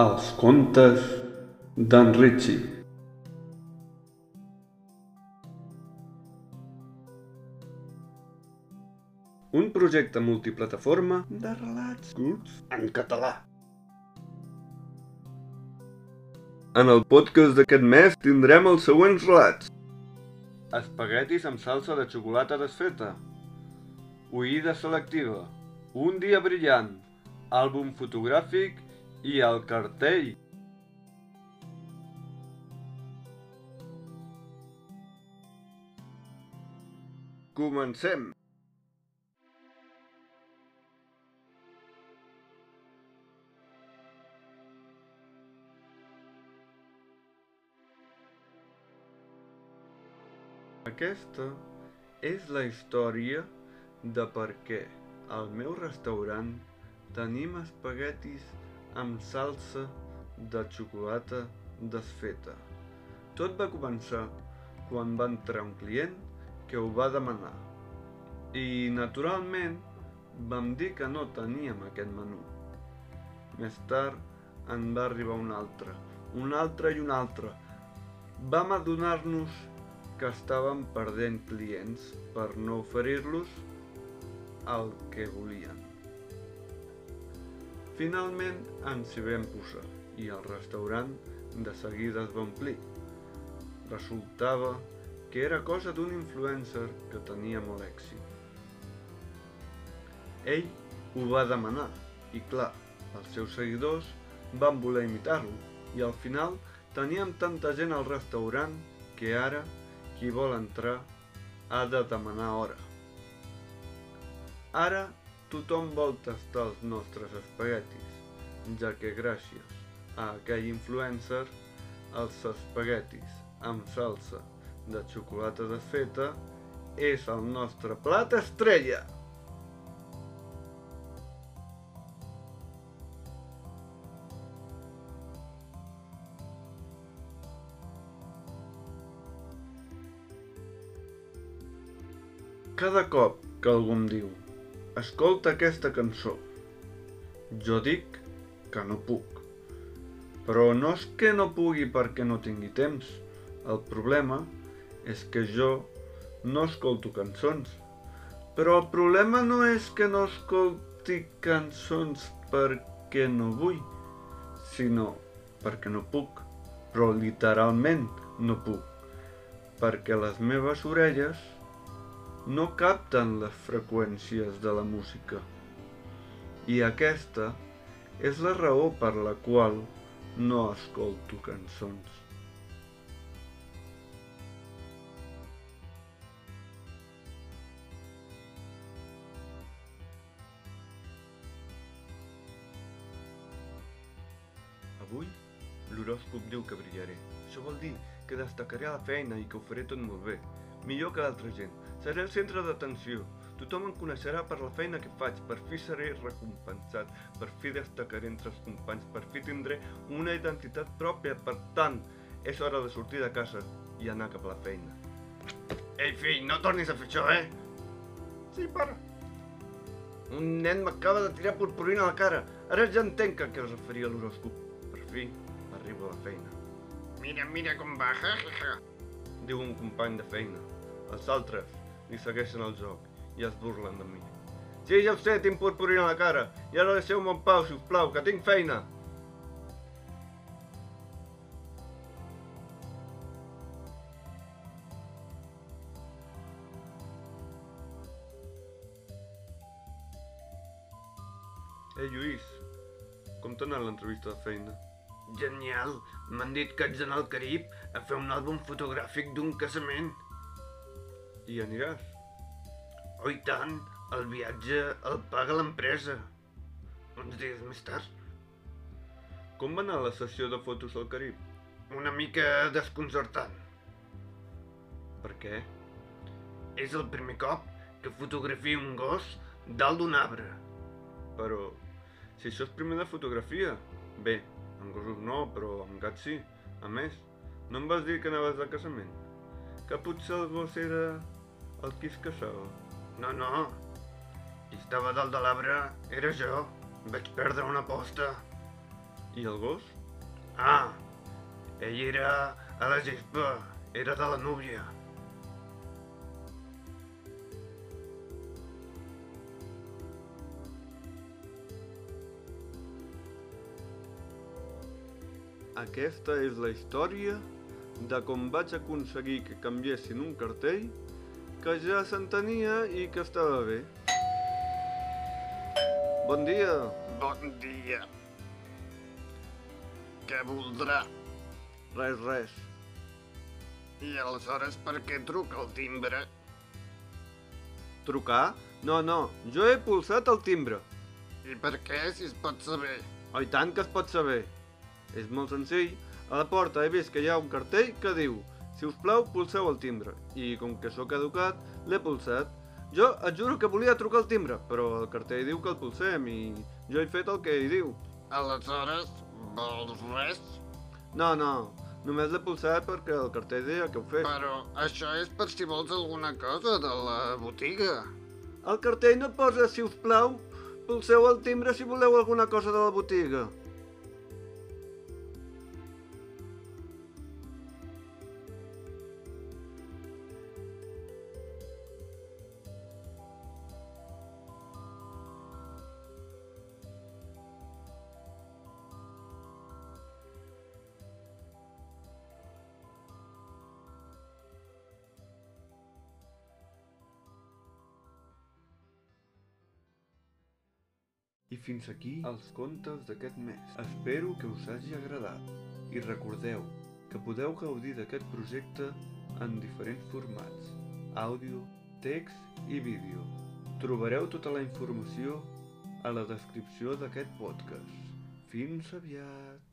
Els contes d'en Richie. Un projecte multiplataforma de relats curts en català. En el podcast d'aquest mes tindrem els següents relats. Espaguetis amb salsa de xocolata desfeta. Oïda selectiva. Un dia brillant. Àlbum fotogràfic i el cartell. Comencem! Aquesta és la història de per què al meu restaurant tenim espaguetis amb salsa de xocolata desfeta. Tot va començar quan va entrar un client que ho va demanar. I, naturalment, vam dir que no teníem aquest menú. Més tard en va arribar un altre, un altre i un altre. Vam adonar-nos que estàvem perdent clients per no oferir-los el que volien. Finalment ens hi vam posar i el restaurant de seguida es va omplir. Resultava que era cosa d'un influencer que tenia molt èxit. Ell ho va demanar i clar, els seus seguidors van voler imitar-lo i al final teníem tanta gent al restaurant que ara qui vol entrar ha de demanar hora. Ara tothom vol tastar els nostres espaguetis, ja que gràcies a aquell influencer els espaguetis amb salsa de xocolata desfeta és el nostre plat estrella. Cada cop que algú em diu escolta aquesta cançó, jo dic que no puc. Però no és que no pugui perquè no tingui temps. El problema és que jo no escolto cançons. Però el problema no és que no escolti cançons perquè no vull, sinó perquè no puc. Però literalment no puc. Perquè les meves orelles no capten les freqüències de la música. I aquesta és la raó per la qual no escolto cançons. Avui l'horòscop diu que brillaré. Això vol dir que destacaré la feina i que ho faré tot molt bé, millor que l'altra gent. Seré el centre d'atenció. Tothom em coneixerà per la feina que faig, per fi seré recompensat, per fi destacaré entre els companys, per fi tindré una identitat pròpia, per tant, és hora de sortir de casa i anar cap a la feina. Ei, fill, no tornis a fer això, eh? Sí, pare. Un nen m'acaba de tirar purpurina a la cara. Ara ja entenc a què es referia l'horòscop. Per fi, arribo a la feina. Mira, mira com va, ja, ja, ja. Diu un company de feina. Els altres li segueixen el joc i es burlen de mi. Sí, ja ho sé, tinc purpurina a la cara. I ara deixeu-me en pau, si us plau, que tinc feina. Ei, Lluís, com t'ha anat l'entrevista de feina? Genial! M'han dit que haig d'anar al Carib a fer un àlbum fotogràfic d'un casament. I aniràs? Oh, i tant! El viatge el paga l'empresa. Uns dies més tard. Com va anar la sessió de fotos al Carib? Una mica desconcertant. Per què? És el primer cop que fotografio un gos dalt d'un arbre. Però, si això és primer de fotografia, bé, amb gossos no, però amb gats sí. A més, no em vas dir que anaves de casament? Que potser el gos era el qui es casava? No, no. Qui estava dalt de l'arbre era jo. Vaig perdre una aposta. I el gos? Ah, ell era a la gespa, era de la núvia. Aquesta és la història de com vaig aconseguir que canviessin un cartell que ja s'entenia i que estava bé. Bon dia. Bon dia. Què voldrà? Res, res. I aleshores per què truca el timbre? Trucar? No, no, jo he pulsat el timbre. I per què, si es pot saber? Oh, tant que es pot saber. És molt senzill. A la porta he vist que hi ha un cartell que diu si us plau, pulseu el timbre. I com que sóc educat, l'he pulsat. Jo et juro que volia trucar al timbre, però el cartell diu que el pulsem i jo he fet el que hi diu. Aleshores, vols res? No, no, només l'he pulsat perquè el cartell deia que ho fes. Però això és per si vols alguna cosa de la botiga. El cartell no posa, si us plau, pulseu el timbre si voleu alguna cosa de la botiga. I fins aquí els contes d'aquest mes. Espero que us hagi agradat. I recordeu que podeu gaudir d'aquest projecte en diferents formats. Àudio, text i vídeo. Trobareu tota la informació a la descripció d'aquest podcast. Fins aviat!